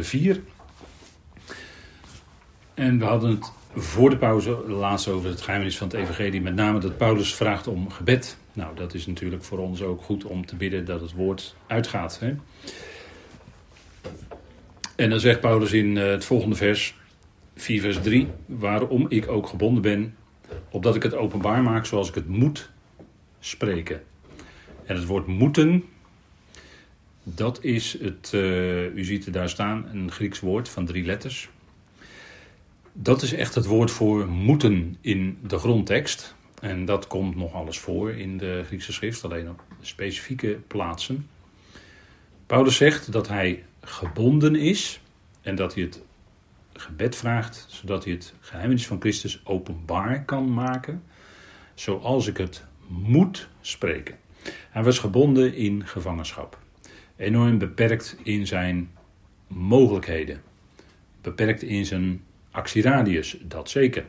4. En we hadden het voor de pauze laatst over het geheimnis van het evangelie. Met name dat Paulus vraagt om gebed. Nou, dat is natuurlijk voor ons ook goed om te bidden dat het woord uitgaat. Hè? En dan zegt Paulus in eh, het volgende vers, 4 vers 3, waarom ik ook gebonden ben, opdat ik het openbaar maak zoals ik het moet spreken. En het woord moeten, dat is het, uh, u ziet er daar staan, een Grieks woord van drie letters. Dat is echt het woord voor moeten in de grondtekst. En dat komt nog alles voor in de Griekse schrift, alleen op specifieke plaatsen. Paulus zegt dat hij gebonden is en dat hij het gebed vraagt, zodat hij het geheimnis van Christus openbaar kan maken, zoals ik het moet spreken. Hij was gebonden in gevangenschap, enorm beperkt in zijn mogelijkheden, beperkt in zijn actieradius, dat zeker.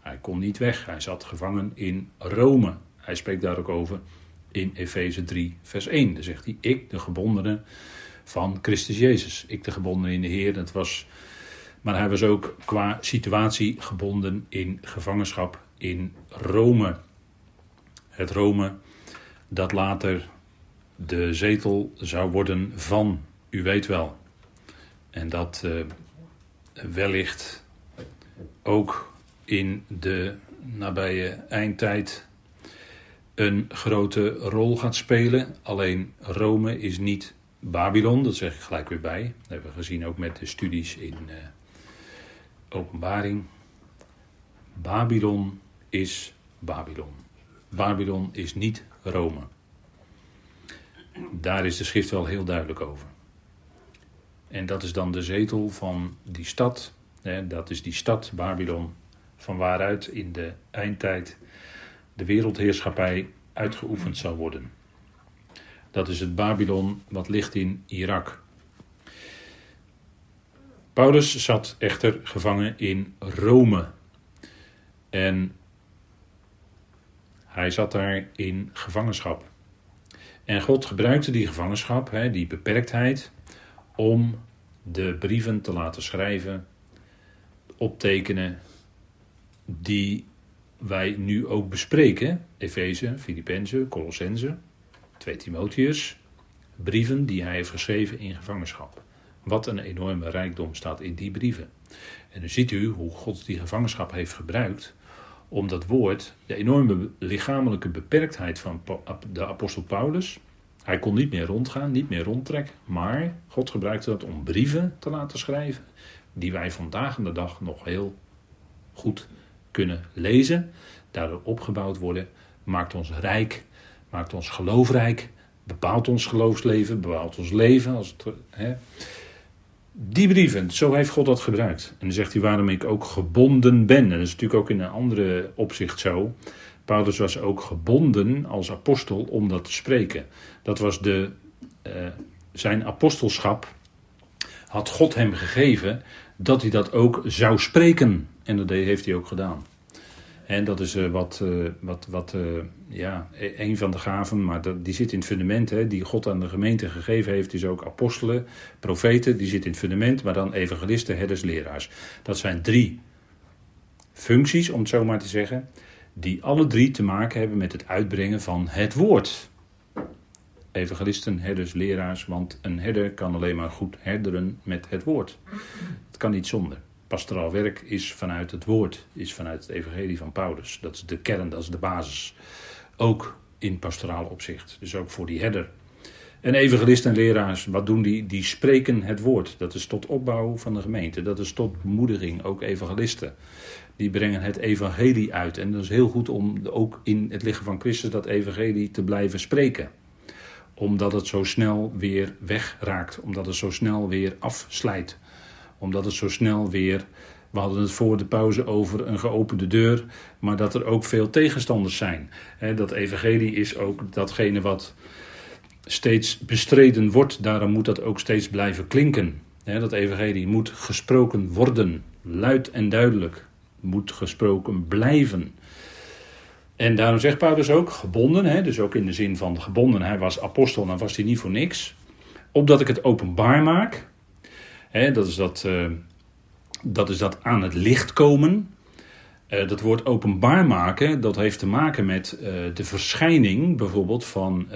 Hij kon niet weg, hij zat gevangen in Rome. Hij spreekt daar ook over in Efeze 3, vers 1. Dan zegt hij: Ik, de gebondene van Christus Jezus. Ik, de gebondene in de Heer. Dat was, maar hij was ook qua situatie gebonden in gevangenschap in Rome. Het Rome dat later de zetel zou worden van, u weet wel. En dat uh, wellicht ook in de nabije eindtijd een grote rol gaat spelen. Alleen Rome is niet Babylon, dat zeg ik gelijk weer bij. Dat hebben we gezien ook met de studies in uh, Openbaring. Babylon is Babylon. Babylon is niet Rome. Daar is de schrift wel heel duidelijk over. En dat is dan de zetel van die stad. Hè, dat is die stad Babylon, van waaruit in de eindtijd de wereldheerschappij uitgeoefend zal worden. Dat is het Babylon wat ligt in Irak. Paulus zat echter gevangen in Rome. En hij zat daar in gevangenschap. En God gebruikte die gevangenschap, die beperktheid, om de brieven te laten schrijven, optekenen, die wij nu ook bespreken. Efeze, Filippenzen, Colossense, 2 Timotheus. Brieven die hij heeft geschreven in gevangenschap. Wat een enorme rijkdom staat in die brieven. En dan ziet u hoe God die gevangenschap heeft gebruikt om dat woord, de enorme lichamelijke beperktheid van de apostel Paulus. Hij kon niet meer rondgaan, niet meer rondtrekken, maar God gebruikte dat om brieven te laten schrijven, die wij vandaag de dag nog heel goed kunnen lezen, daardoor opgebouwd worden, maakt ons rijk, maakt ons geloofrijk, bepaalt ons geloofsleven, bepaalt ons leven. Als het, hè. Die brieven, zo heeft God dat gebruikt. En dan zegt hij waarom ik ook gebonden ben. En dat is natuurlijk ook in een andere opzicht zo. Paulus was ook gebonden als apostel om dat te spreken. Dat was de, uh, zijn apostelschap had God hem gegeven dat hij dat ook zou spreken. En dat heeft hij ook gedaan. En dat is uh, wat, uh, wat, wat uh, ja, e-, een van de gaven, maar die zit in het fundament, hè, die God aan de gemeente gegeven heeft, is ook apostelen, profeten, die zit in het fundament, maar dan evangelisten, herders, leraars. Dat zijn drie functies, om het zo maar te zeggen, die alle drie te maken hebben met het uitbrengen van het woord. Evangelisten, herders, leraars, want een herder kan alleen maar goed herderen met het woord. Het kan niet zonder pastoraal werk is vanuit het woord, is vanuit het evangelie van Paulus. Dat is de kern, dat is de basis. Ook in pastoraal opzicht. Dus ook voor die herder. En evangelisten en leraars, wat doen die? Die spreken het woord. Dat is tot opbouw van de gemeente. Dat is tot bemoediging. Ook evangelisten. Die brengen het evangelie uit. En dat is heel goed om ook in het lichaam van Christus dat evangelie te blijven spreken. Omdat het zo snel weer wegraakt. Omdat het zo snel weer afslijt omdat het zo snel weer. We hadden het voor de pauze over een geopende deur, maar dat er ook veel tegenstanders zijn. dat evangelie is ook datgene wat steeds bestreden wordt, daarom moet dat ook steeds blijven klinken. dat evangelie moet gesproken worden, luid en duidelijk, moet gesproken blijven. En daarom zegt Paulus ook, gebonden, dus ook in de zin van gebonden, hij was apostel, dan was hij niet voor niks. Opdat ik het openbaar maak, Dat, is dat, uh, dat is dat aan het licht komen. Uh, dat woord openbaar maken, dat heeft te maken met uh, de verschijning bijvoorbeeld van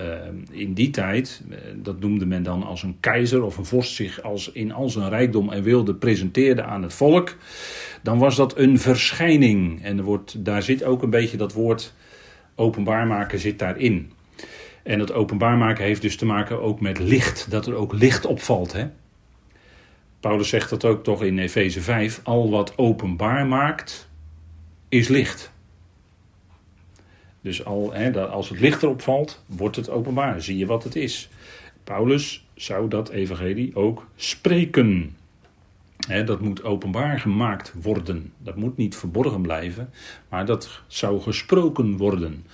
in die tijd, dat noemde men dan als een keizer of een vorst zich als in al zijn rijkdom en wilde presenteerde aan het volk. Dan was dat een verschijning. En wordt, daar zit ook een beetje dat woord openbaar maken zit daarin. En dat openbaar maken heeft dus te maken ook met licht, dat er ook licht opvalt. Hè? Paulus zegt dat ook toch in Efeze 5, al wat openbaar maakt, is licht. Dus al, hè, als het licht erop valt, wordt het openbaar. Zie je wat het is. Paulus zou dat evangelie ook spreken. dat moet openbaar gemaakt worden. Dat moet niet verborgen blijven, maar dat zou gesproken worden.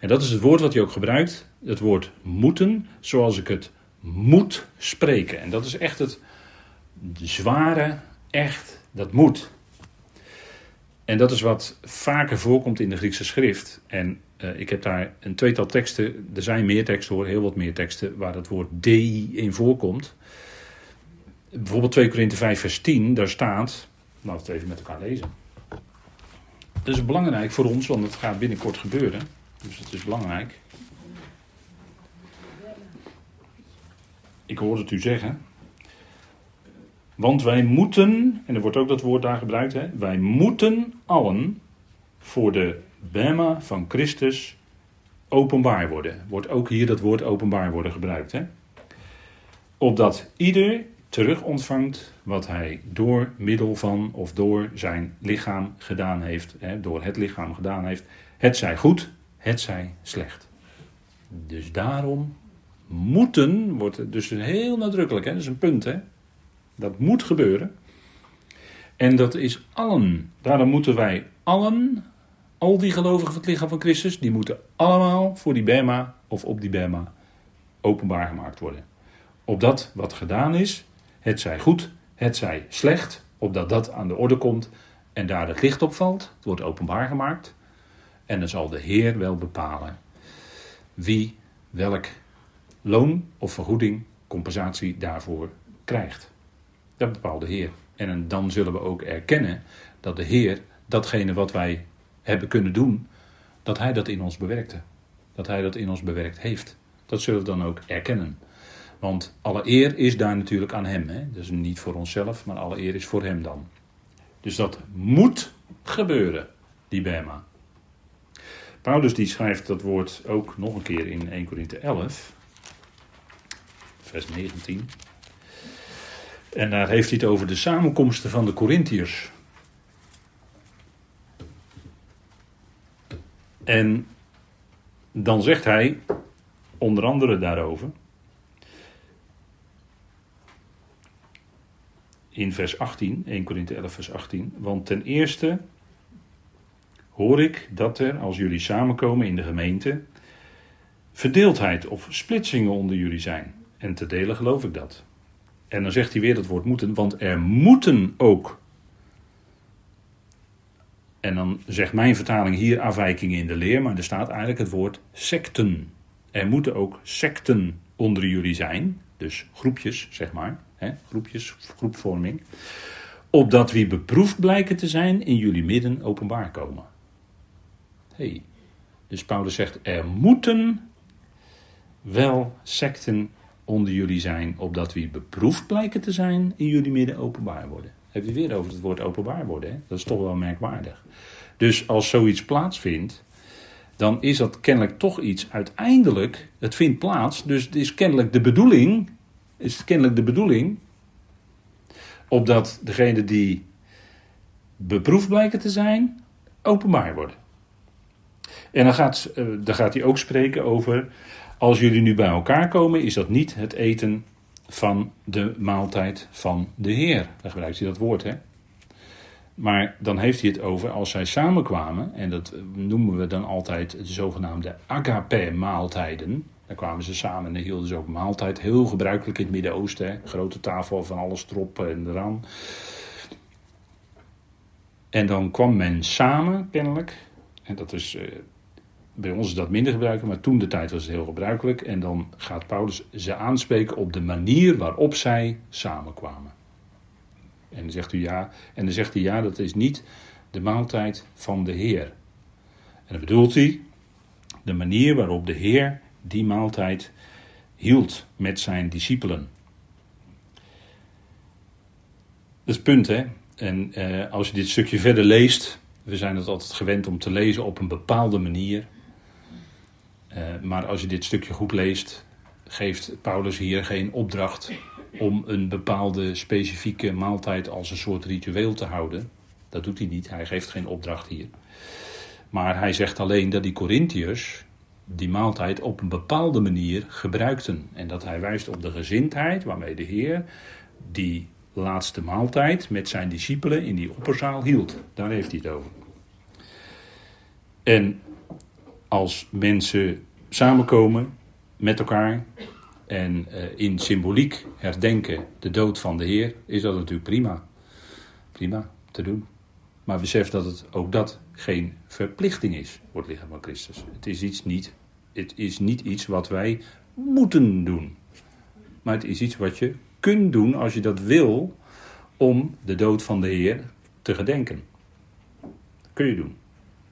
En dat is het woord wat hij ook gebruikt. Het woord moeten, zoals ik het moet spreken. En dat is echt het zware, echt, dat moet. En dat is wat vaker voorkomt in de Griekse schrift. En uh, ik heb daar een tweetal teksten, er zijn meer teksten hoor, heel wat meer teksten, waar het woord dei in voorkomt. Bijvoorbeeld 2 Korinthe 5 vers 10, daar staat, laten we het even met elkaar lezen. Dat is belangrijk voor ons, want het gaat binnenkort gebeuren. Dus dat is belangrijk. Ik hoorde het u zeggen. Want wij moeten, en er wordt ook dat woord daar gebruikt, hè, wij moeten allen voor de Bema van Christus openbaar worden. Wordt ook hier dat woord openbaar worden gebruikt. Hè? Opdat ieder terug ontvangt wat hij door middel van of door zijn lichaam gedaan heeft, hè, door het lichaam gedaan heeft. Het zij goed, het zij slecht. Dus daarom moeten, wordt het dus heel nadrukkelijk, hè? dat is een punt, hè? Dat moet gebeuren. En dat is allen. Daarom moeten wij allen, al die gelovigen van het lichaam van Christus, die moeten allemaal voor die Bema of op die Bema openbaar gemaakt worden. Opdat wat gedaan is, het zij goed, het zij slecht, opdat dat aan de orde komt en daar het licht op valt, het wordt openbaar gemaakt. En dan zal de Heer wel bepalen wie welk loon of vergoeding, compensatie daarvoor krijgt. Dat bepaalt de Heer. En dan zullen we ook erkennen dat de Heer datgene wat wij hebben kunnen doen, dat Hij dat in ons bewerkte. Dat Hij dat in ons bewerkt heeft. Dat zullen we dan ook erkennen. Want alle eer is daar natuurlijk aan Hem. Hè? Dus niet voor onszelf, maar alle eer is voor Hem dan. Dus dat moet gebeuren, die Bema. Paulus die schrijft dat woord ook nog een keer in 1 Korinthe 11, vers 19. En daar heeft hij het over de samenkomsten van de Corinthiërs. En dan zegt hij onder andere daarover. In vers 18, 1 Korinthe 11, vers 18. Want ten eerste hoor ik dat er, als jullie samenkomen in de gemeente, verdeeldheid of splitsingen onder jullie zijn. En te delen geloof ik dat. En dan zegt hij weer het woord moeten, want er moeten ook. En dan zegt mijn vertaling hier afwijkingen in de leer, maar er staat eigenlijk het woord secten. Er moeten ook secten onder jullie zijn, dus groepjes, zeg maar, hè, groepjes, groepvorming. Opdat wie beproefd blijken te zijn in jullie midden openbaar komen. Hey. Dus Paulus zegt, er moeten wel secten onder jullie zijn, opdat wie beproefd blijken te zijn in jullie midden openbaar worden. Heb je weer over het woord openbaar worden? Hè? Dat is toch wel merkwaardig. Dus als zoiets plaatsvindt, dan is dat kennelijk toch iets uiteindelijk. Het vindt plaats, dus het is kennelijk de bedoeling. Is kennelijk de bedoeling. Opdat degene die beproefd blijken te zijn, openbaar worden. En dan gaat, eh, dan gaat hij ook spreken over als jullie nu bij elkaar komen, is dat niet het eten van de maaltijd van de Heer. Dan gebruikt hij dat woord, hè? Maar dan heeft hij het over als zij samenkwamen, en dat noemen we dan altijd de zogenaamde agape-maaltijden. Dan kwamen ze samen en dan hielden ze ook maaltijd. Heel gebruikelijk in het Midden-Oosten. Grote tafel van alles erop en eraan. En dan kwam men samen, kennelijk. En dat is eh, bij ons is dat minder gebruikelijk, maar toen de tijd was het heel gebruikelijk. En dan gaat Paulus ze aanspreken op de manier waarop zij samenkwamen. En dan zegt u ja. En dan zegt hij ja, dat is niet de maaltijd van de Heer. En dan bedoelt hij de manier waarop de Heer die maaltijd hield met zijn discipelen. Dat is het punt, hè? En eh, als je dit stukje verder leest, we zijn het altijd gewend om te lezen op een bepaalde manier. Uh, maar als je dit stukje goed leest, geeft Paulus hier geen opdracht om een bepaalde specifieke maaltijd als een soort ritueel te houden. Dat doet hij niet, hij geeft geen opdracht hier. Maar hij zegt alleen dat die Corinthiërs die maaltijd op een bepaalde manier gebruikten. En dat hij wijst op de gezindheid waarmee de Heer die laatste maaltijd met zijn discipelen in die opperzaal hield. Daar heeft hij het over. En als mensen samenkomen met elkaar en uh, in symboliek herdenken de dood van de Heer, is dat natuurlijk prima. Prima te doen. Maar besef dat het ook dat geen verplichting is voor het lichaam van Christus. Het is, iets niet, het is niet iets wat wij moeten doen. Maar het is iets wat je kunt doen als je dat wil om de dood van de Heer te gedenken. Dat kun je doen.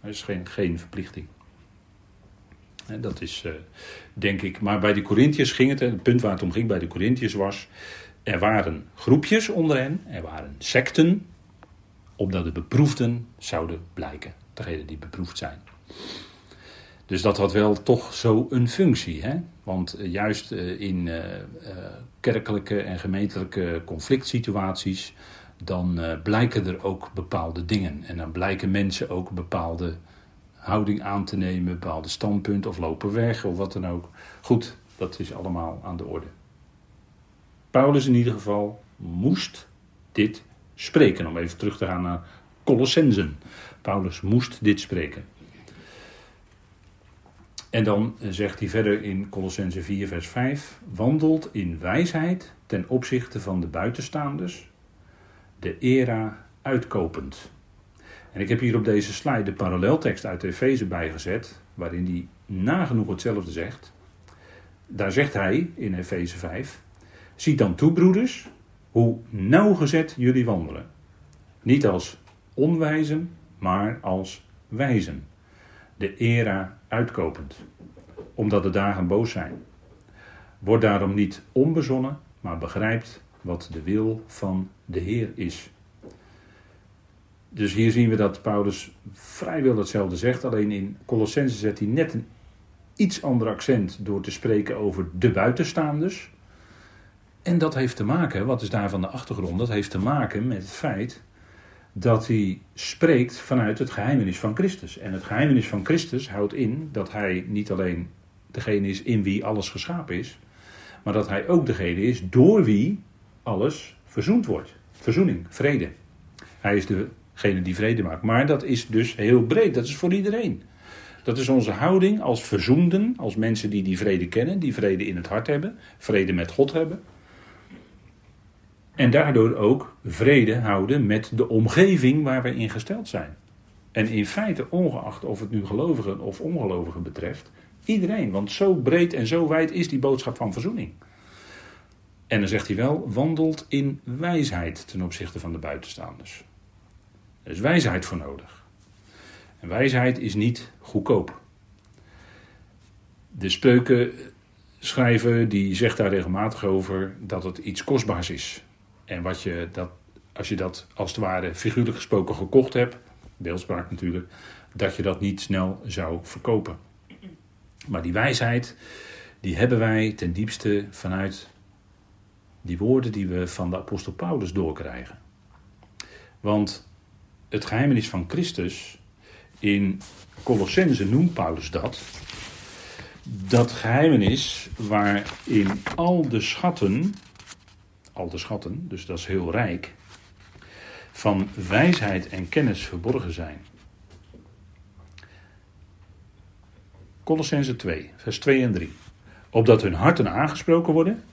Dat is geen, geen verplichting. Dat is, uh, denk ik. Maar bij de Corinthiërs ging het, het punt waar het om ging bij de Corinthiërs was. Er waren groepjes onder hen, er waren secten, opdat de beproefden zouden blijken. Degenen die beproefd zijn. Dus dat had wel toch zo een functie. Hè? Want uh, juist uh, in kerkelijke en gemeentelijke conflict situaties. dan blijken er ook bepaalde dingen. En dan blijken mensen ook bepaalde houding aan te nemen, bepaalde standpunten of lopen weg of wat dan ook. Goed, dat is allemaal aan de orde. Paulus in ieder geval moest dit spreken. Om even terug te gaan naar Colossensen. Paulus moest dit spreken. En dan zegt hij verder in Colossense 4, vers 5: Wandelt in wijsheid ten opzichte van de buitenstaanders, de era uitkopend. En ik heb hier op deze slide de paralleltekst uit Efeze bijgezet, waarin hij nagenoeg hetzelfde zegt. Daar zegt hij in Efeze 5: Ziet dan toe, broeders, hoe nauwgezet jullie wandelen. Niet als onwijzen, maar als wijzen. De era uitkopend, omdat de dagen boos zijn. Word daarom niet onbezonnen, maar begrijpt wat de wil van de Heer is. Dus hier zien we dat Paulus vrijwel hetzelfde zegt. Alleen in Colossense zet hij net een iets ander accent door te spreken over de buitenstaanders. En dat heeft te maken, wat is daar van de achtergrond? Dat heeft te maken met het feit dat hij spreekt vanuit het geheimenis van Christus. En het geheimenis van Christus houdt in dat hij niet alleen degene is in wie alles geschapen is, maar dat hij ook degene is door wie alles verzoend wordt. Verzoening, vrede. Hij is de Degene die vrede maakt. Maar dat is dus heel breed, dat is voor iedereen. Dat is onze houding als verzoenden, als mensen die die vrede kennen, die vrede in het hart hebben, vrede met God hebben. En daardoor ook vrede houden met de omgeving waar we in gesteld zijn. En in feite, ongeacht of het nu gelovigen of ongelovigen betreft, iedereen. Want zo breed en zo wijd is die boodschap van verzoening. En dan zegt hij wel, wandelt in wijsheid ten opzichte van de buitenstaanders. Er is wijsheid voor nodig. En wijsheid is niet goedkoop. De spreukenschrijver die zegt daar regelmatig over dat het iets kostbaars is. En wat je dat, als je dat als het ware figuurlijk gesproken gekocht hebt, beeldspraak natuurlijk, dat je dat niet snel zou verkopen. Maar die wijsheid, die hebben wij ten diepste vanuit die woorden die we van de apostel Paulus doorkrijgen. Want het geheimenis van Christus, in Colossense noemt Paulus dat, dat geheimenis waarin al de schatten, al de schatten, dus dat is heel rijk, van wijsheid en kennis verborgen zijn. Colossense 2, vers 2 en 3. Opdat hun harten aangesproken worden,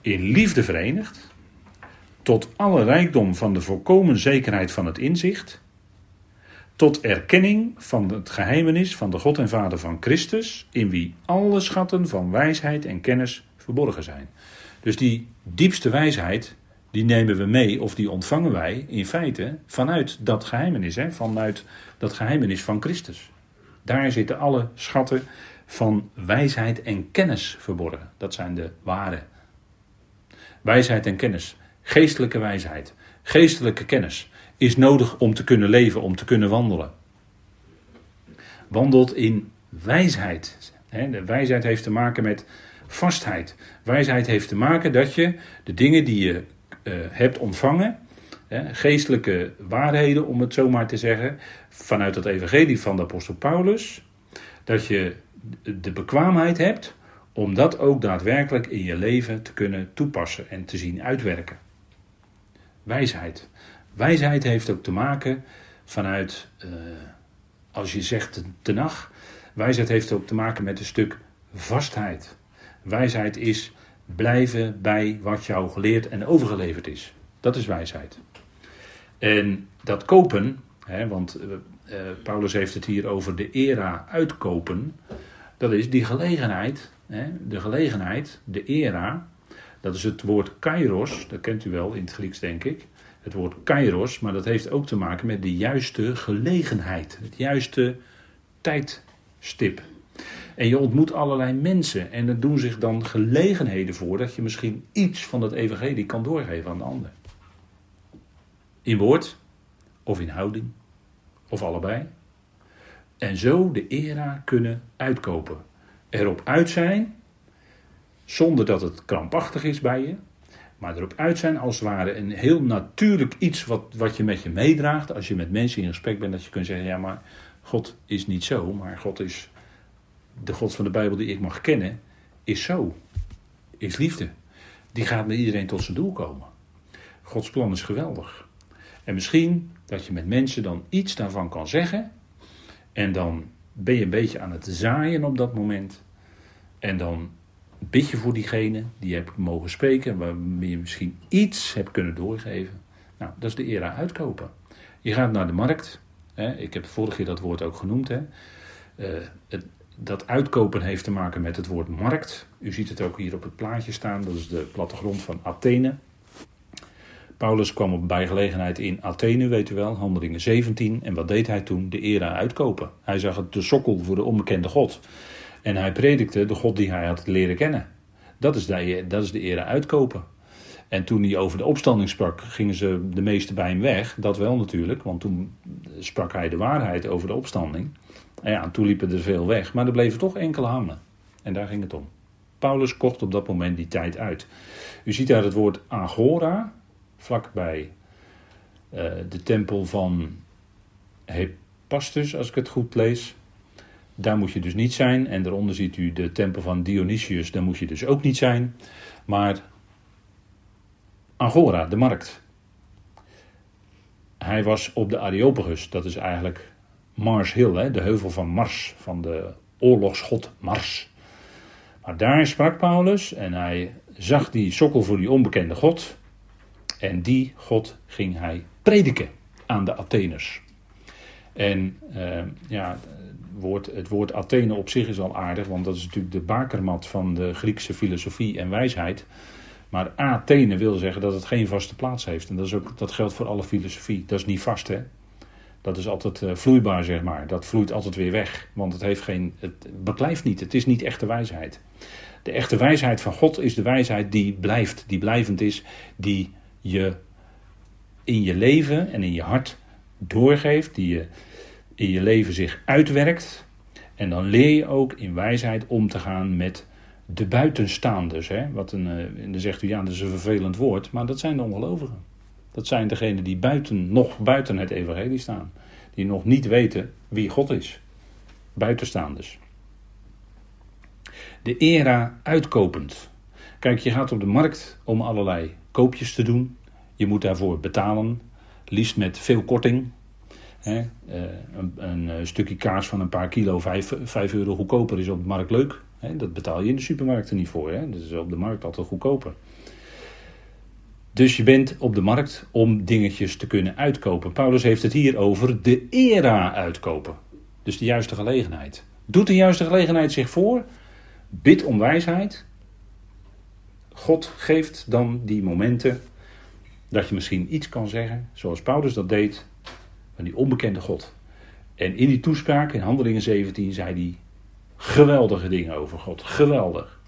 in liefde verenigd, tot alle rijkdom van de volkomen zekerheid van het inzicht, tot erkenning van het geheimenis van de God en Vader van Christus, in wie alle schatten van wijsheid en kennis verborgen zijn. Dus die diepste wijsheid, die nemen we mee of die ontvangen wij in feite vanuit dat geheimenis, hè? vanuit dat geheimenis van Christus. Daar zitten alle schatten van wijsheid en kennis verborgen. Dat zijn de ware. Wijsheid en kennis, geestelijke wijsheid, geestelijke kennis is nodig om te kunnen leven, om te kunnen wandelen. Wandelt in wijsheid. De wijsheid heeft te maken met vastheid. Wijsheid heeft te maken dat je de dingen die je uh, hebt ontvangen, geestelijke waarheden om het zo maar te zeggen, vanuit het evangelie van de apostel Paulus, dat je de bekwaamheid hebt om dat ook daadwerkelijk in je leven te kunnen toepassen en te zien uitwerken. Wijsheid. Wijsheid heeft ook te maken vanuit, uh, als je zegt tenag, wijsheid heeft ook te maken met een stuk vastheid. Wijsheid is blijven bij wat jou geleerd en overgeleverd is. Dat is wijsheid. En dat kopen, hè, want uh, Paulus heeft het hier over de era uitkopen. Dat is die gelegenheid, hè, de gelegenheid, de era. Dat is het woord kairos, dat kent u wel in het Grieks denk ik. Het woord kairos, maar dat heeft ook te maken met de juiste gelegenheid. Het juiste tijdstip. En je ontmoet allerlei mensen en er doen zich dan gelegenheden voor dat je misschien iets van dat evangelie kan doorgeven aan de ander. In woord of in houding of allebei. En zo de era kunnen uitkopen. Erop uit zijn, zonder dat het krampachtig is bij je, maar erop uit zijn als het ware een heel natuurlijk iets wat, wat je met je meedraagt. Als je met mensen in gesprek bent, dat je kunt zeggen: ja, maar God is niet zo, maar God is de God van de Bijbel die ik mag kennen, is zo. Is liefde. Die gaat met iedereen tot zijn doel komen. Gods plan is geweldig. En misschien dat je met mensen dan iets daarvan kan zeggen. En dan ben je een beetje aan het zaaien op dat moment. En dan bid je voor diegene die je hebt mogen spreken. Waarmee je misschien iets hebt kunnen doorgeven. Nou, dat is de era uitkopen. Je gaat naar de markt. Hè, ik heb vorige keer dat woord ook genoemd. Hè. Het, dat uitkopen heeft te maken met het woord markt. U ziet het ook hier op het plaatje staan, dat is de plattegrond van Athene. Paulus kwam op bijgelegenheid in Athene, weet u wel, handelingen 17. En wat deed hij toen? De era uitkopen. Hij zag het de sokkel voor de onbekende God. En hij predikte de God die hij had leren kennen. Dat is de, dat is de era uitkopen. En toen hij over de opstanding sprak, gingen ze de meesten bij hem weg. Dat wel natuurlijk, want toen sprak hij de waarheid over de opstanding. En ja, toen liepen er veel weg, maar er bleven toch enkele hangen. En daar ging het om. Paulus kocht op dat moment die tijd uit. U ziet daar het woord agora, vlakbij uh, de tempel van Hepastus, als ik het goed lees. Daar moet je dus niet zijn. En daaronder ziet u de tempel van Dionysius, daar moet je dus ook niet zijn. Maar Agora, de markt. Hij was op de Areopagus, dat is eigenlijk Mars Hill, hè, de heuvel van Mars, van de oorlogsgod Mars. Maar daar sprak Paulus en hij zag die sokkel voor die onbekende God. En die God ging hij prediken aan de Atheners. En uh, ja, het woord Athene op zich is al aardig, want dat is natuurlijk de bakermat van de Griekse filosofie en wijsheid. Maar Athene wil zeggen dat het geen vaste plaats heeft. En dat, is ook, dat geldt voor alle filosofie. Dat is niet vast, hè? Dat is altijd uh, vloeibaar, zeg maar. Dat vloeit altijd weer weg. Want het, heeft geen, het beklijft niet. Het is niet echte wijsheid. De echte wijsheid van God is de wijsheid die blijft, die blijvend is, die je in je leven en in je hart doorgeeft, die je in je leven zich uitwerkt. En dan leer je ook in wijsheid om te gaan met de buitenstaanders. Hè? Wat een, uh, dan zegt u ja, dat is een vervelend woord, maar dat zijn de ongelovigen. Dat zijn degenen die buiten, nog buiten het evangelie staan. Die nog niet weten wie God is. Buitenstaanders. De era uitkopend. Kijk, je gaat op de markt om allerlei koopjes te doen. Je moet daarvoor betalen. Liefst met veel korting. Eh, een, een, eh, stukje kaas van een paar kilo, 5 euro goedkoper is op de markt leuk. dat betaal je in de supermarkten niet voor. Dat is op de markt altijd goedkoper. Dus je bent op de markt om dingetjes te kunnen uitkopen. Paulus heeft het hier over de era uitkopen. Dus de juiste gelegenheid. Doet de juiste gelegenheid zich voor? Bid om wijsheid. God geeft dan die momenten dat je misschien iets kan zeggen, zoals Paulus dat deed, van die onbekende God. En in die toespraak in Handelingen 17 zei hij geweldige dingen over God. Geweldig.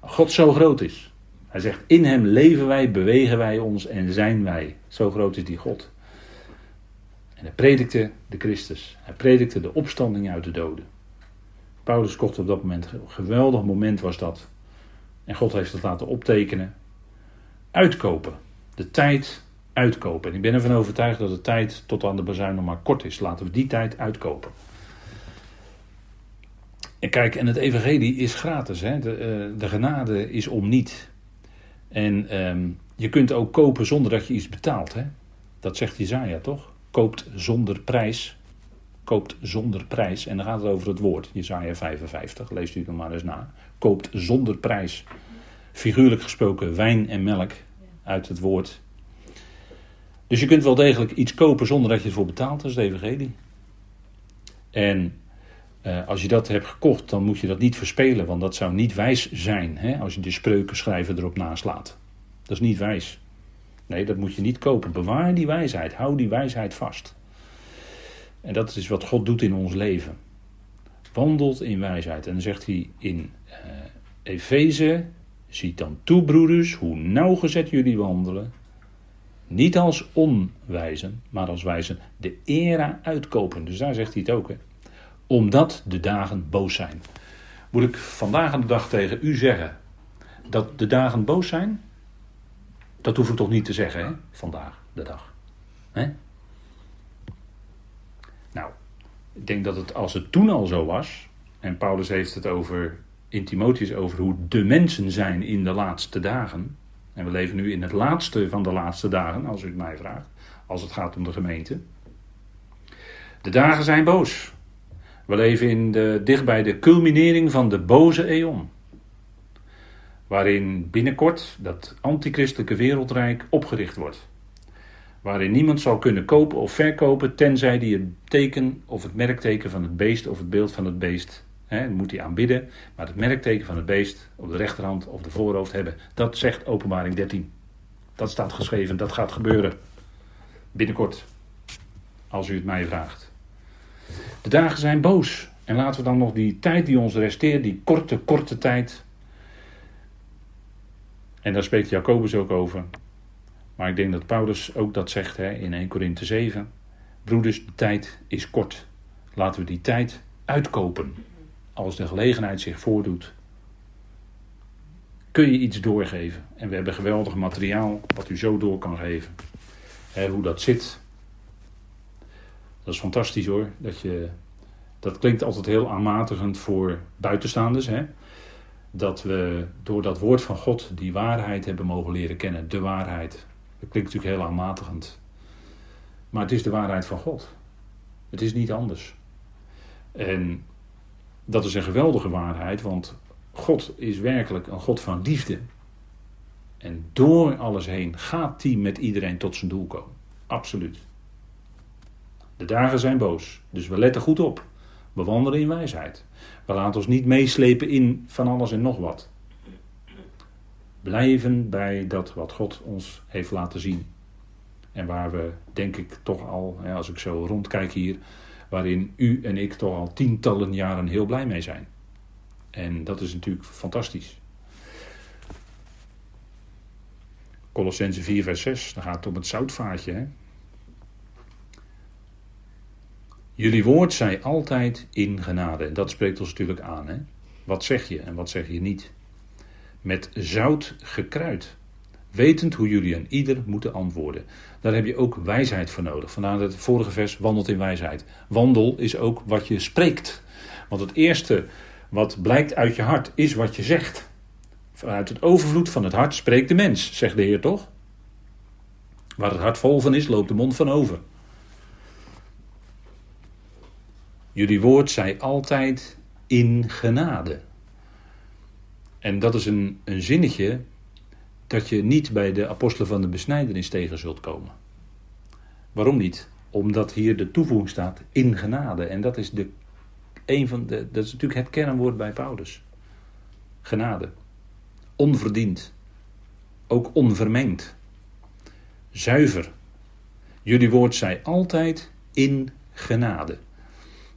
God zo groot is. Hij zegt, in hem leven wij, bewegen wij ons en zijn wij. Zo groot is die God. En hij predikte de Christus. Hij predikte de opstanding uit de doden. Paulus kocht op dat moment, een geweldig moment was dat. En God heeft het laten optekenen. Uitkopen. De tijd uitkopen. En ik ben ervan overtuigd dat de tijd tot aan de bazuin nog maar kort is. Laten we die tijd uitkopen. En kijk, en het evangelie is gratis. Hè? De, uh, de genade is om niet. En um, je kunt ook kopen zonder dat je iets betaalt. Hè? Dat zegt Jezaja toch? Koopt zonder prijs. Koopt zonder prijs. En dan gaat het over het woord. Jezaja 55, leest u dan maar eens na. Koopt zonder prijs. Figuurlijk gesproken wijn en melk uit het woord. Dus je kunt wel degelijk iets kopen zonder dat je ervoor betaalt. Dat is de evangelie. En uh, als je dat hebt gekocht, dan moet je dat niet verspelen, want dat zou niet wijs zijn hè, als je de spreuken schrijven erop naslaat. Dat is niet wijs. Nee, dat moet je niet kopen. Bewaar die wijsheid, hou die wijsheid vast. En dat is wat God doet in ons leven. Wandelt in wijsheid. En dan zegt hij in uh, Efeze, ziet dan toe broeders, hoe nauwgezet jullie wandelen. Niet als onwijzen, maar als wijzen de era uitkopen. Dus daar zegt hij het ook. Hè omdat de dagen boos zijn. Moet ik vandaag aan de dag tegen u zeggen dat de dagen boos zijn? Dat hoef ik toch niet te zeggen, hè? Vandaag de dag. Hè? Nou, ik denk dat het als het toen al zo was, en Paulus heeft het over in Timotheus over hoe de mensen zijn in de laatste dagen. En we leven nu in het laatste van de laatste dagen, als u het mij vraagt, als het gaat om de gemeente. De dagen zijn boos. We leven in de, dicht bij de culminering van de boze eon. Waarin binnenkort dat antichristelijke wereldrijk opgericht wordt. Waarin niemand zal kunnen kopen of verkopen tenzij die het teken of het merkteken van het beest of het beeld van het beest hè, moet hij aanbidden. Maar het merkteken van het beest op de rechterhand of de voorhoofd hebben. Dat zegt openbaring 13. Dat staat geschreven, dat gaat gebeuren. Binnenkort. Als u het mij vraagt. De dagen zijn boos. En laten we dan nog die tijd die ons resteert, die korte, korte tijd. En daar spreekt Jacobus ook over. Maar ik denk dat Paulus ook dat zegt in 1 Korinthe 7. Broeders, de tijd is kort. Laten we die tijd uitkopen. Als de gelegenheid zich voordoet. Kun je iets doorgeven. En we hebben geweldig materiaal wat u zo door kan geven. Hè, hoe dat zit, dat is fantastisch hoor. Dat, je, dat klinkt altijd heel aanmatigend voor buitenstaanders. Hè? Dat we door dat woord van God die waarheid hebben mogen leren kennen. De waarheid. Dat klinkt natuurlijk heel aanmatigend. Maar het is de waarheid van God. Het is niet anders. En dat is een geweldige waarheid, want God is werkelijk een God van liefde. En door alles heen gaat hij met iedereen tot zijn doel komen. Absoluut. De dagen zijn boos, dus we letten goed op. We wandelen in wijsheid. We laten ons niet meeslepen in van alles en nog wat. Blijven bij dat wat God ons heeft laten zien. En waar we, denk ik, toch al, als ik zo rondkijk hier, waarin u en ik toch al tientallen jaren heel blij mee zijn. En dat is natuurlijk fantastisch. Colossense 4, vers 6, dan gaat het om het zoutvaatje. Hè? Jullie woord zij altijd in genade. En dat spreekt ons natuurlijk aan. Hè? Wat zeg je en wat zeg je niet? Met zout gekruid. Wetend hoe jullie aan ieder moeten antwoorden. Daar heb je ook wijsheid voor nodig. Vandaar het vorige vers wandelt in wijsheid. Wandel is ook wat je spreekt. Want het eerste wat blijkt uit je hart is wat je zegt. Vanuit het overvloed van het hart spreekt de mens, zegt de Heer toch? Waar het hart vol van is, loopt de mond van over. Jullie woord zij altijd in genade. En dat is een, een zinnetje dat je niet bij de apostelen van de besnijdenis tegen zult komen. Waarom niet? Omdat hier de toevoeging staat in genade. En dat is, de, een van de, dat is natuurlijk het kernwoord bij Paulus. Genade. Onverdiend. Ook onvermengd. zuiver. Jullie woord zij altijd in genade.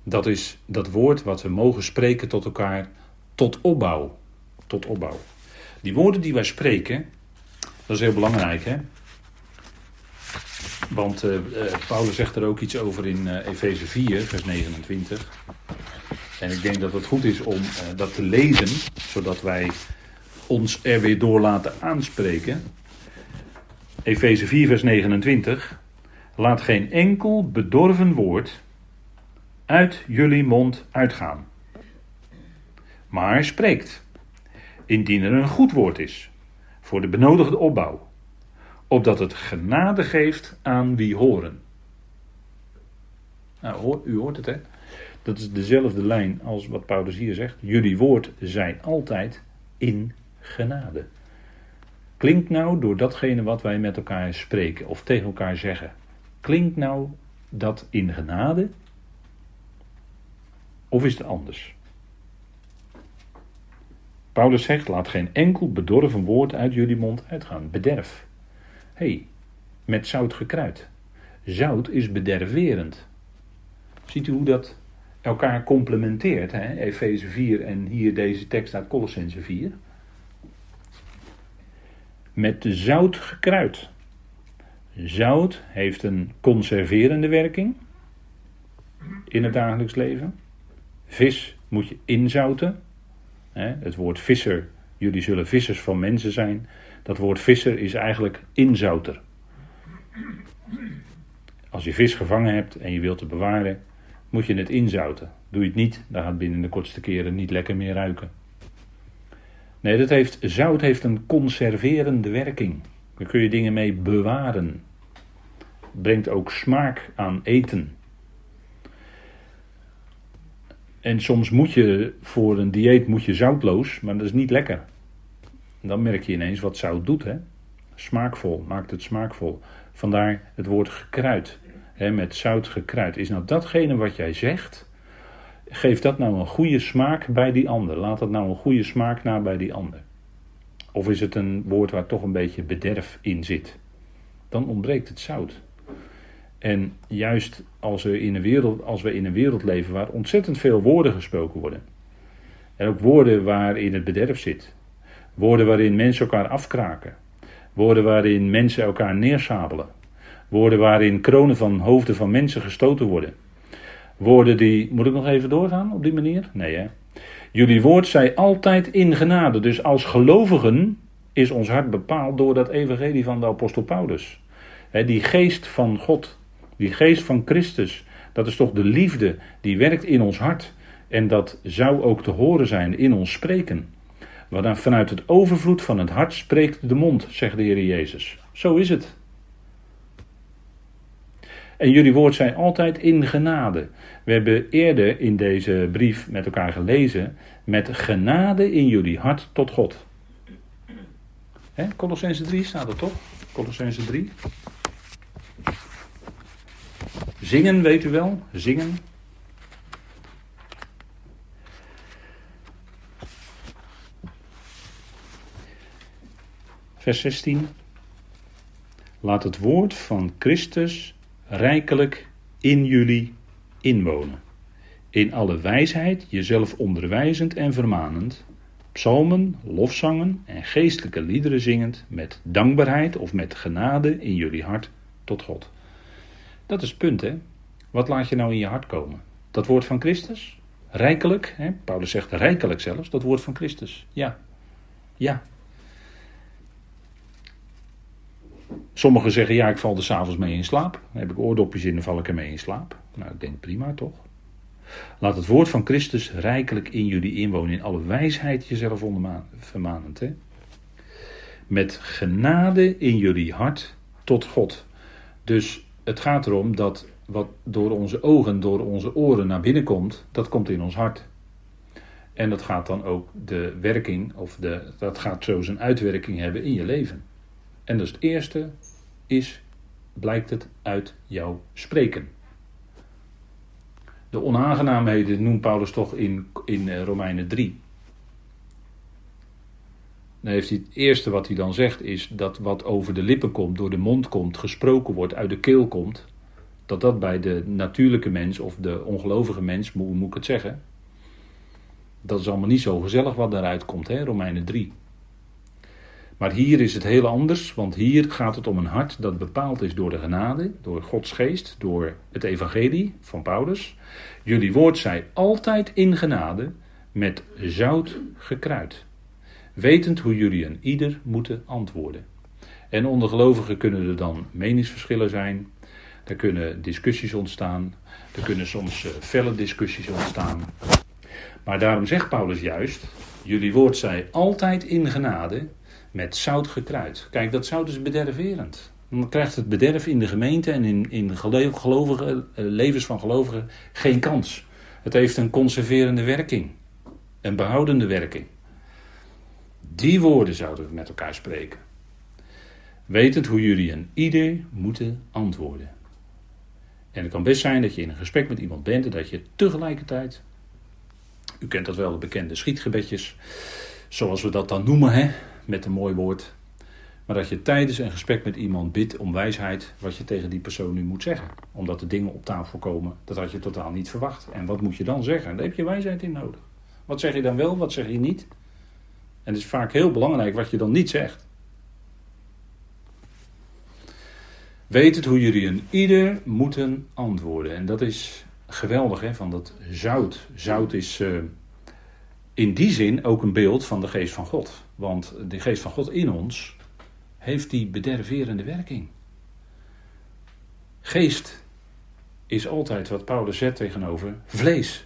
Dat is dat woord wat we mogen spreken tot elkaar tot opbouw. Tot opbouw. Die woorden die wij spreken, dat is heel belangrijk hè. Want uh, Paulus zegt er ook iets over in uh, Efeze 4, vers 29. En ik denk dat het goed is om dat te lezen, zodat wij ons er weer door laten aanspreken. Efeze 4, vers 29. Laat geen enkel bedorven woord uit jullie mond uitgaan. Maar spreekt, indien er een goed woord is, voor de benodigde opbouw, opdat het genade geeft aan wie horen. Nou, u hoort het, hè? Dat is dezelfde lijn als wat Paulus hier zegt. Jullie woord zijn altijd in genade. Klinkt nou door datgene wat wij met elkaar spreken of tegen elkaar zeggen. Klinkt nou dat in genade? Of is het anders? Paulus zegt: laat geen enkel bedorven woord uit jullie mond uitgaan. Bederf. Hé, hey, met zout gekruid. Zout is bederverend. Ziet u hoe dat elkaar complementeert? Efeze 4 en hier deze tekst uit Colossense 4 met zout gekruid. Zout heeft een conserverende werking in het dagelijks leven. Vis moet je inzouten. Het woord visser, jullie zullen vissers van mensen zijn. Dat woord visser is eigenlijk inzouter. Als je vis gevangen hebt en je wilt het bewaren, moet je het inzouten. Doe je het niet, dan gaat het binnen de kortste keren niet lekker meer ruiken. Nee, dat heeft, zout heeft een conserverende werking. Daar kun je dingen mee bewaren. Brengt ook smaak aan eten. En soms moet je voor een dieet moet je zoutloos, maar dat is niet lekker. Dan merk je ineens wat zout doet. Hè? Smaakvol, maakt het smaakvol. Vandaar het woord gekruid. Hè, met zout gekruid. Is nou datgene wat jij zegt, Geef dat nou een goede smaak bij die ander. Laat dat nou een goede smaak na bij die ander. Of is het een woord waar toch een beetje bederf in zit? Dan ontbreekt het zout. En juist als we, in een wereld, als in wereld leven waar ontzettend veel woorden gesproken worden. En ook woorden waarin het bederf zit. Woorden waarin mensen elkaar afkraken. Woorden waarin mensen elkaar neersabelen. Woorden waarin kronen van hoofden van mensen gestoten worden. Woorden die. Moet ik nog even doorgaan op die manier? Nee, hè? Jullie woord zij altijd in genade. Dus als gelovigen is ons hart bepaald door dat evangelie van de apostel Paulus. die geest van God, die geest van Christus, dat is toch de liefde die werkt in ons hart. En dat zou ook te horen zijn in ons spreken. Want vanuit het overvloed van het hart spreekt de mond, zegt de Heer Jezus. Zo is het. En jullie woord zijn altijd in genade. We hebben eerder in deze brief met elkaar gelezen. Met genade in jullie hart tot God. Colossense 3 staat er toch? Colossense 3. Zingen, weet u wel? Zingen. Vers 16. Laat het woord van Christus rijkelijk in jullie inwonen. In alle wijsheid jezelf onderwijzend en vermanend, psalmen, lofzangen en geestelijke liederen zingend met dankbaarheid of met genade in jullie hart tot God. Dat is het punt, hè? Wat laat je nou in je hart komen? Dat woord van Christus? Rijkelijk, hè? Paulus zegt rijkelijk zelfs, dat woord van Christus. Ja, ja, Sommigen zeggen, ja, ik val er s'avonds mee in slaap. Dan heb ik oordopjes in, dan val ik ermee in slaap. Nou, ik denk prima toch? Laat het woord van Christus rijkelijk in jullie inwonen. In alle wijsheid jezelf vermanend. Hè? Met genade in jullie hart tot God. Dus het gaat erom dat wat door onze ogen, door onze oren naar binnen komt, dat komt in ons hart. En dat gaat dan ook de werking, of de, dat gaat zo zijn uitwerking hebben in je leven. En dus het eerste is, blijkt het uit jouw spreken. De onaangenaamheden noemt Paulus toch in, in eh, Romeinen 3. Dan heeft hij het eerste wat hij dan zegt is dat wat over de lippen komt, door de mond komt, gesproken wordt, uit de keel komt. Dat dat bij de natuurlijke mens of de ongelovige mens, hoe moet ik het zeggen? Dat is allemaal niet zo gezellig wat daaruit komt, hè, Romeinen 3. Maar hier is het heel anders, want hier gaat het om een hart dat bepaald is door de genade, door Gods geest, door het evangelie van Paulus. Jullie woord zij altijd in genade, met zout gekruid. Wetend hoe jullie een ieder moeten antwoorden. En onder gelovigen kunnen er dan meningsverschillen zijn. Er kunnen discussies ontstaan. Er kunnen soms uh, felle discussies ontstaan. Maar daarom zegt Paulus juist: Jullie woord zij altijd in genade, met zout gekruid. Kijk, dat zout is bederverend. Dan krijgt het bederf in de gemeente en in, in gelovige, eh, levens van gelovigen geen kans. Het heeft een conserverende werking, een behoudende werking. Die woorden zouden we met elkaar spreken. Wetend hoe jullie een ieder moeten antwoorden. En het kan best zijn dat je in een gesprek met iemand bent en dat je tegelijkertijd, u kent dat wel, de bekende schietgebedjes, zoals we dat dan noemen, hè, met een mooi woord. Maar dat je tijdens een gesprek met iemand bidt om wijsheid wat je tegen die persoon nu moet zeggen. Omdat de dingen op tafel komen, dat had je totaal niet verwacht. En wat moet je dan zeggen? Daar heb je wijsheid in nodig. Wat zeg je dan wel, wat zeg je niet? En het is vaak heel belangrijk wat je dan niet zegt. Weet het hoe jullie een ieder moeten antwoorden. En dat is geweldig, hè, van dat zout. Zout is uh, in die zin ook een beeld van de geest van God. Want de geest van God in ons heeft die bederverende werking. Geest is altijd wat Paulus zet tegenover vlees.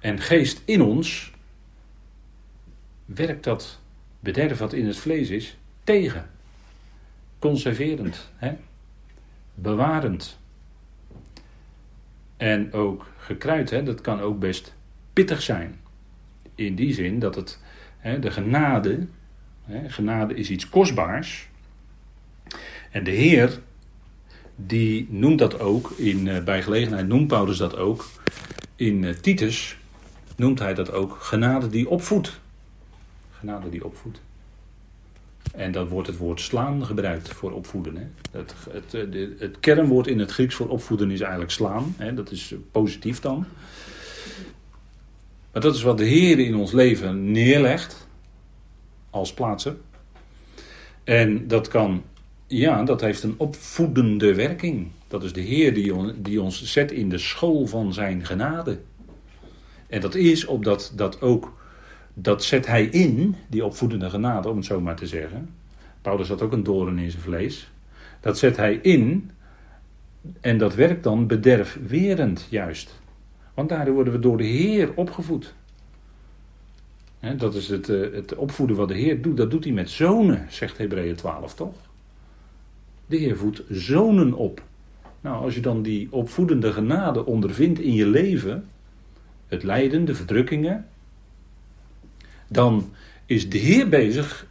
En geest in ons werkt dat bederf wat in het vlees is tegen. Conserverend, hè? bewarend. En ook gekruid, hè? dat kan ook best pittig zijn. In die zin dat het de genade, genade is iets kostbaars. En de Heer, die noemt dat ook, in, eh, bij gelegenheid noemt Paulus dat ook. In eh, Titus noemt hij dat ook genade die opvoedt. Genade die opvoedt. En dan wordt het woord slaan gebruikt voor opvoeden. Hè. Het, het, eh, het, kernwoord in het Grieks voor opvoeden is eigenlijk slaan. Hè. Dat is positief dan. Maar dat is wat de Heer in ons leven neerlegt als plaatsen. En dat kan, ja, dat heeft een opvoedende werking. Dat is de Heer die, die ons zet in de school van zijn genade. En dat is opdat dat ook, dat zet hij in, die opvoedende genade, om het zo maar te zeggen. Paulus had ook een doorn in zijn vlees. Dat zet hij in en dat werkt dan bederfwerend juist. Want daardoor worden we door de Heer opgevoed. dat is het, eh, het opvoeden wat de Heer doet. Dat doet hij met zonen, zegt Hebreeën 12 toch? De Heer voedt zonen op. Nou, als je dan die opvoedende genade ondervindt in je leven, het lijden, de verdrukkingen, dan is de Heer bezig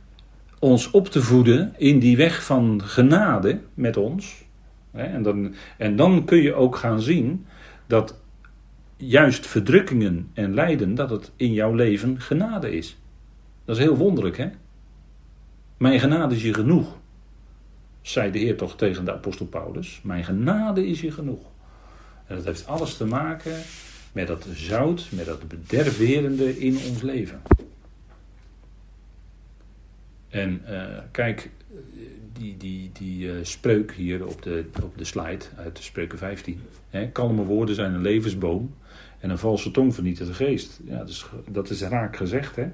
ons op te voeden in die weg van genade met ons. En dan, en dan kun je ook gaan zien dat juist verdrukkingen en lijden, dat het in jouw leven genade is. Dat is heel wonderlijk, hè? Mijn genade is je genoeg, zei de Heer toch tegen de apostel Paulus. Mijn genade is je genoeg. En dat heeft alles te maken met dat zout, met dat bederverende in ons leven. En uh, kijk, die, die, die uh, spreuk hier op de, op de slide uit de spreuken 15. Hè, kalme woorden zijn een levensboom. En een valse tong vernietigt de geest. Ja, dat, is, dat is raak gezegd, hè.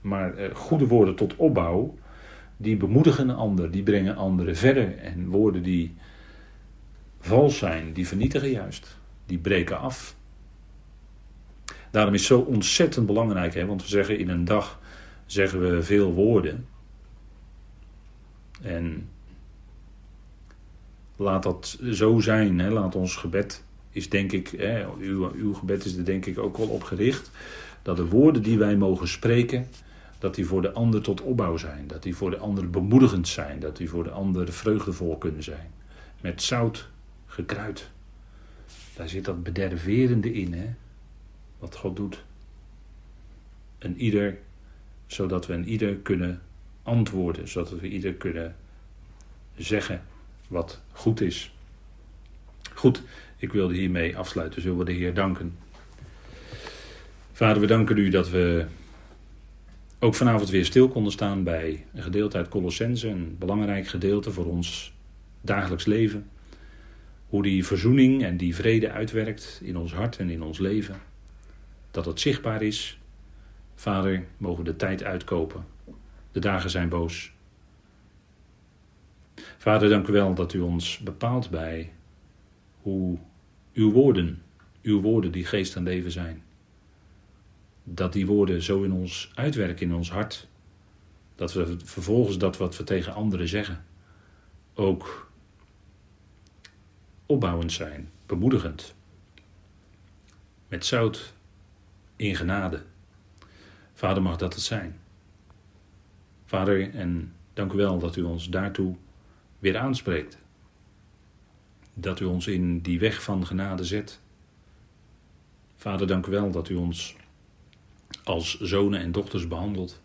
Maar uh, goede woorden tot opbouw, die bemoedigen een ander, die brengen anderen verder. En woorden die vals zijn, die vernietigen juist. Die breken af. Daarom is het zo ontzettend belangrijk, hè, want we zeggen in een dag zeggen we veel woorden. En laat dat zo zijn. Hè. Laat ons gebed is denk ik, hè, uw, uw gebed is er denk ik ook wel op gericht. Dat de woorden die wij mogen spreken, dat die voor de ander tot opbouw zijn. Dat die voor de ander bemoedigend zijn. Dat die voor de ander vreugdevol kunnen zijn. Met zout gekruid. Daar zit dat bederverende in, hè. Wat God doet. En ieder zodat we een ieder kunnen antwoorden, zodat we ieder kunnen zeggen wat goed is. Goed, ik wilde hiermee afsluiten. Zullen we de Heer danken. Vader, we danken u dat we ook vanavond weer stil konden staan bij een gedeelte uit Colossense, een belangrijk gedeelte voor ons dagelijks leven. Hoe die verzoening en die vrede uitwerkt in ons hart en in ons leven. Dat het zichtbaar is. Vader, mogen de tijd uitkopen. De dagen zijn boos. Vader, dank u wel dat u ons bepaalt bij hoe uw woorden, uw woorden die geest en leven zijn. Dat die woorden zo in ons uitwerken, in ons hart. Dat we vervolgens dat wat we tegen anderen zeggen ook opbouwend zijn, bemoedigend. Met zout in genade. Vader mag dat het zijn. Vader, en dank u wel dat u ons daartoe weer aanspreekt. Dat u ons in die weg van genade zet. Vader, dank u wel dat u ons als zonen en dochters behandelt.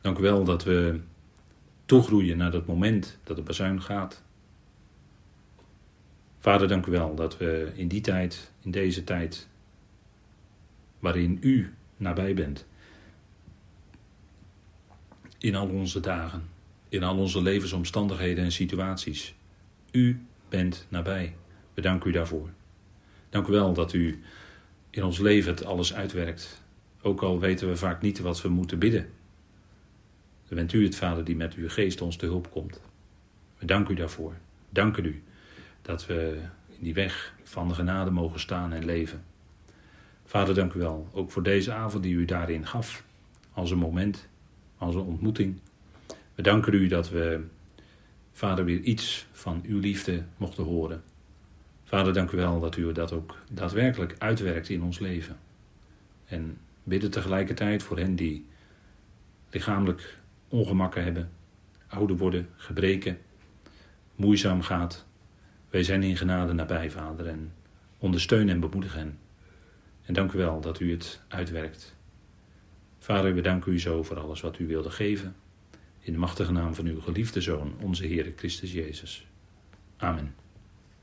Dank u wel dat we toegroeien naar dat moment dat de bazuin gaat. Vader, dank u wel dat we in die tijd, in deze tijd, waarin u nabij bent, in al onze dagen, in al onze levensomstandigheden en situaties, u bent nabij. We danken u daarvoor. Dank u wel dat u in ons leven het alles uitwerkt. Ook al weten we vaak niet wat we moeten bidden. Dan bent u het Vader die met uw geest ons te hulp komt. We danken u daarvoor. Danken u dat we in die weg van de genade mogen staan en leven. Vader, dank u wel. Ook voor deze avond die u daarin gaf. Als een moment, als een ontmoeting. We danken u dat we, Vader, weer iets van uw liefde mochten horen. Vader, dank u wel dat u dat ook daadwerkelijk uitwerkt in ons leven. En bidden tegelijkertijd voor hen die lichamelijk ongemakken hebben, ouder worden, gebreken, moeizaam gaat. Wij zijn in genade nabij, Vader, en ondersteun en bemoedig hen. En dank u wel dat u het uitwerkt. Vader, we danken u zo voor alles wat u wilde geven. In de machtige naam van uw geliefde Zoon, onze Heer Christus Jezus. Amen.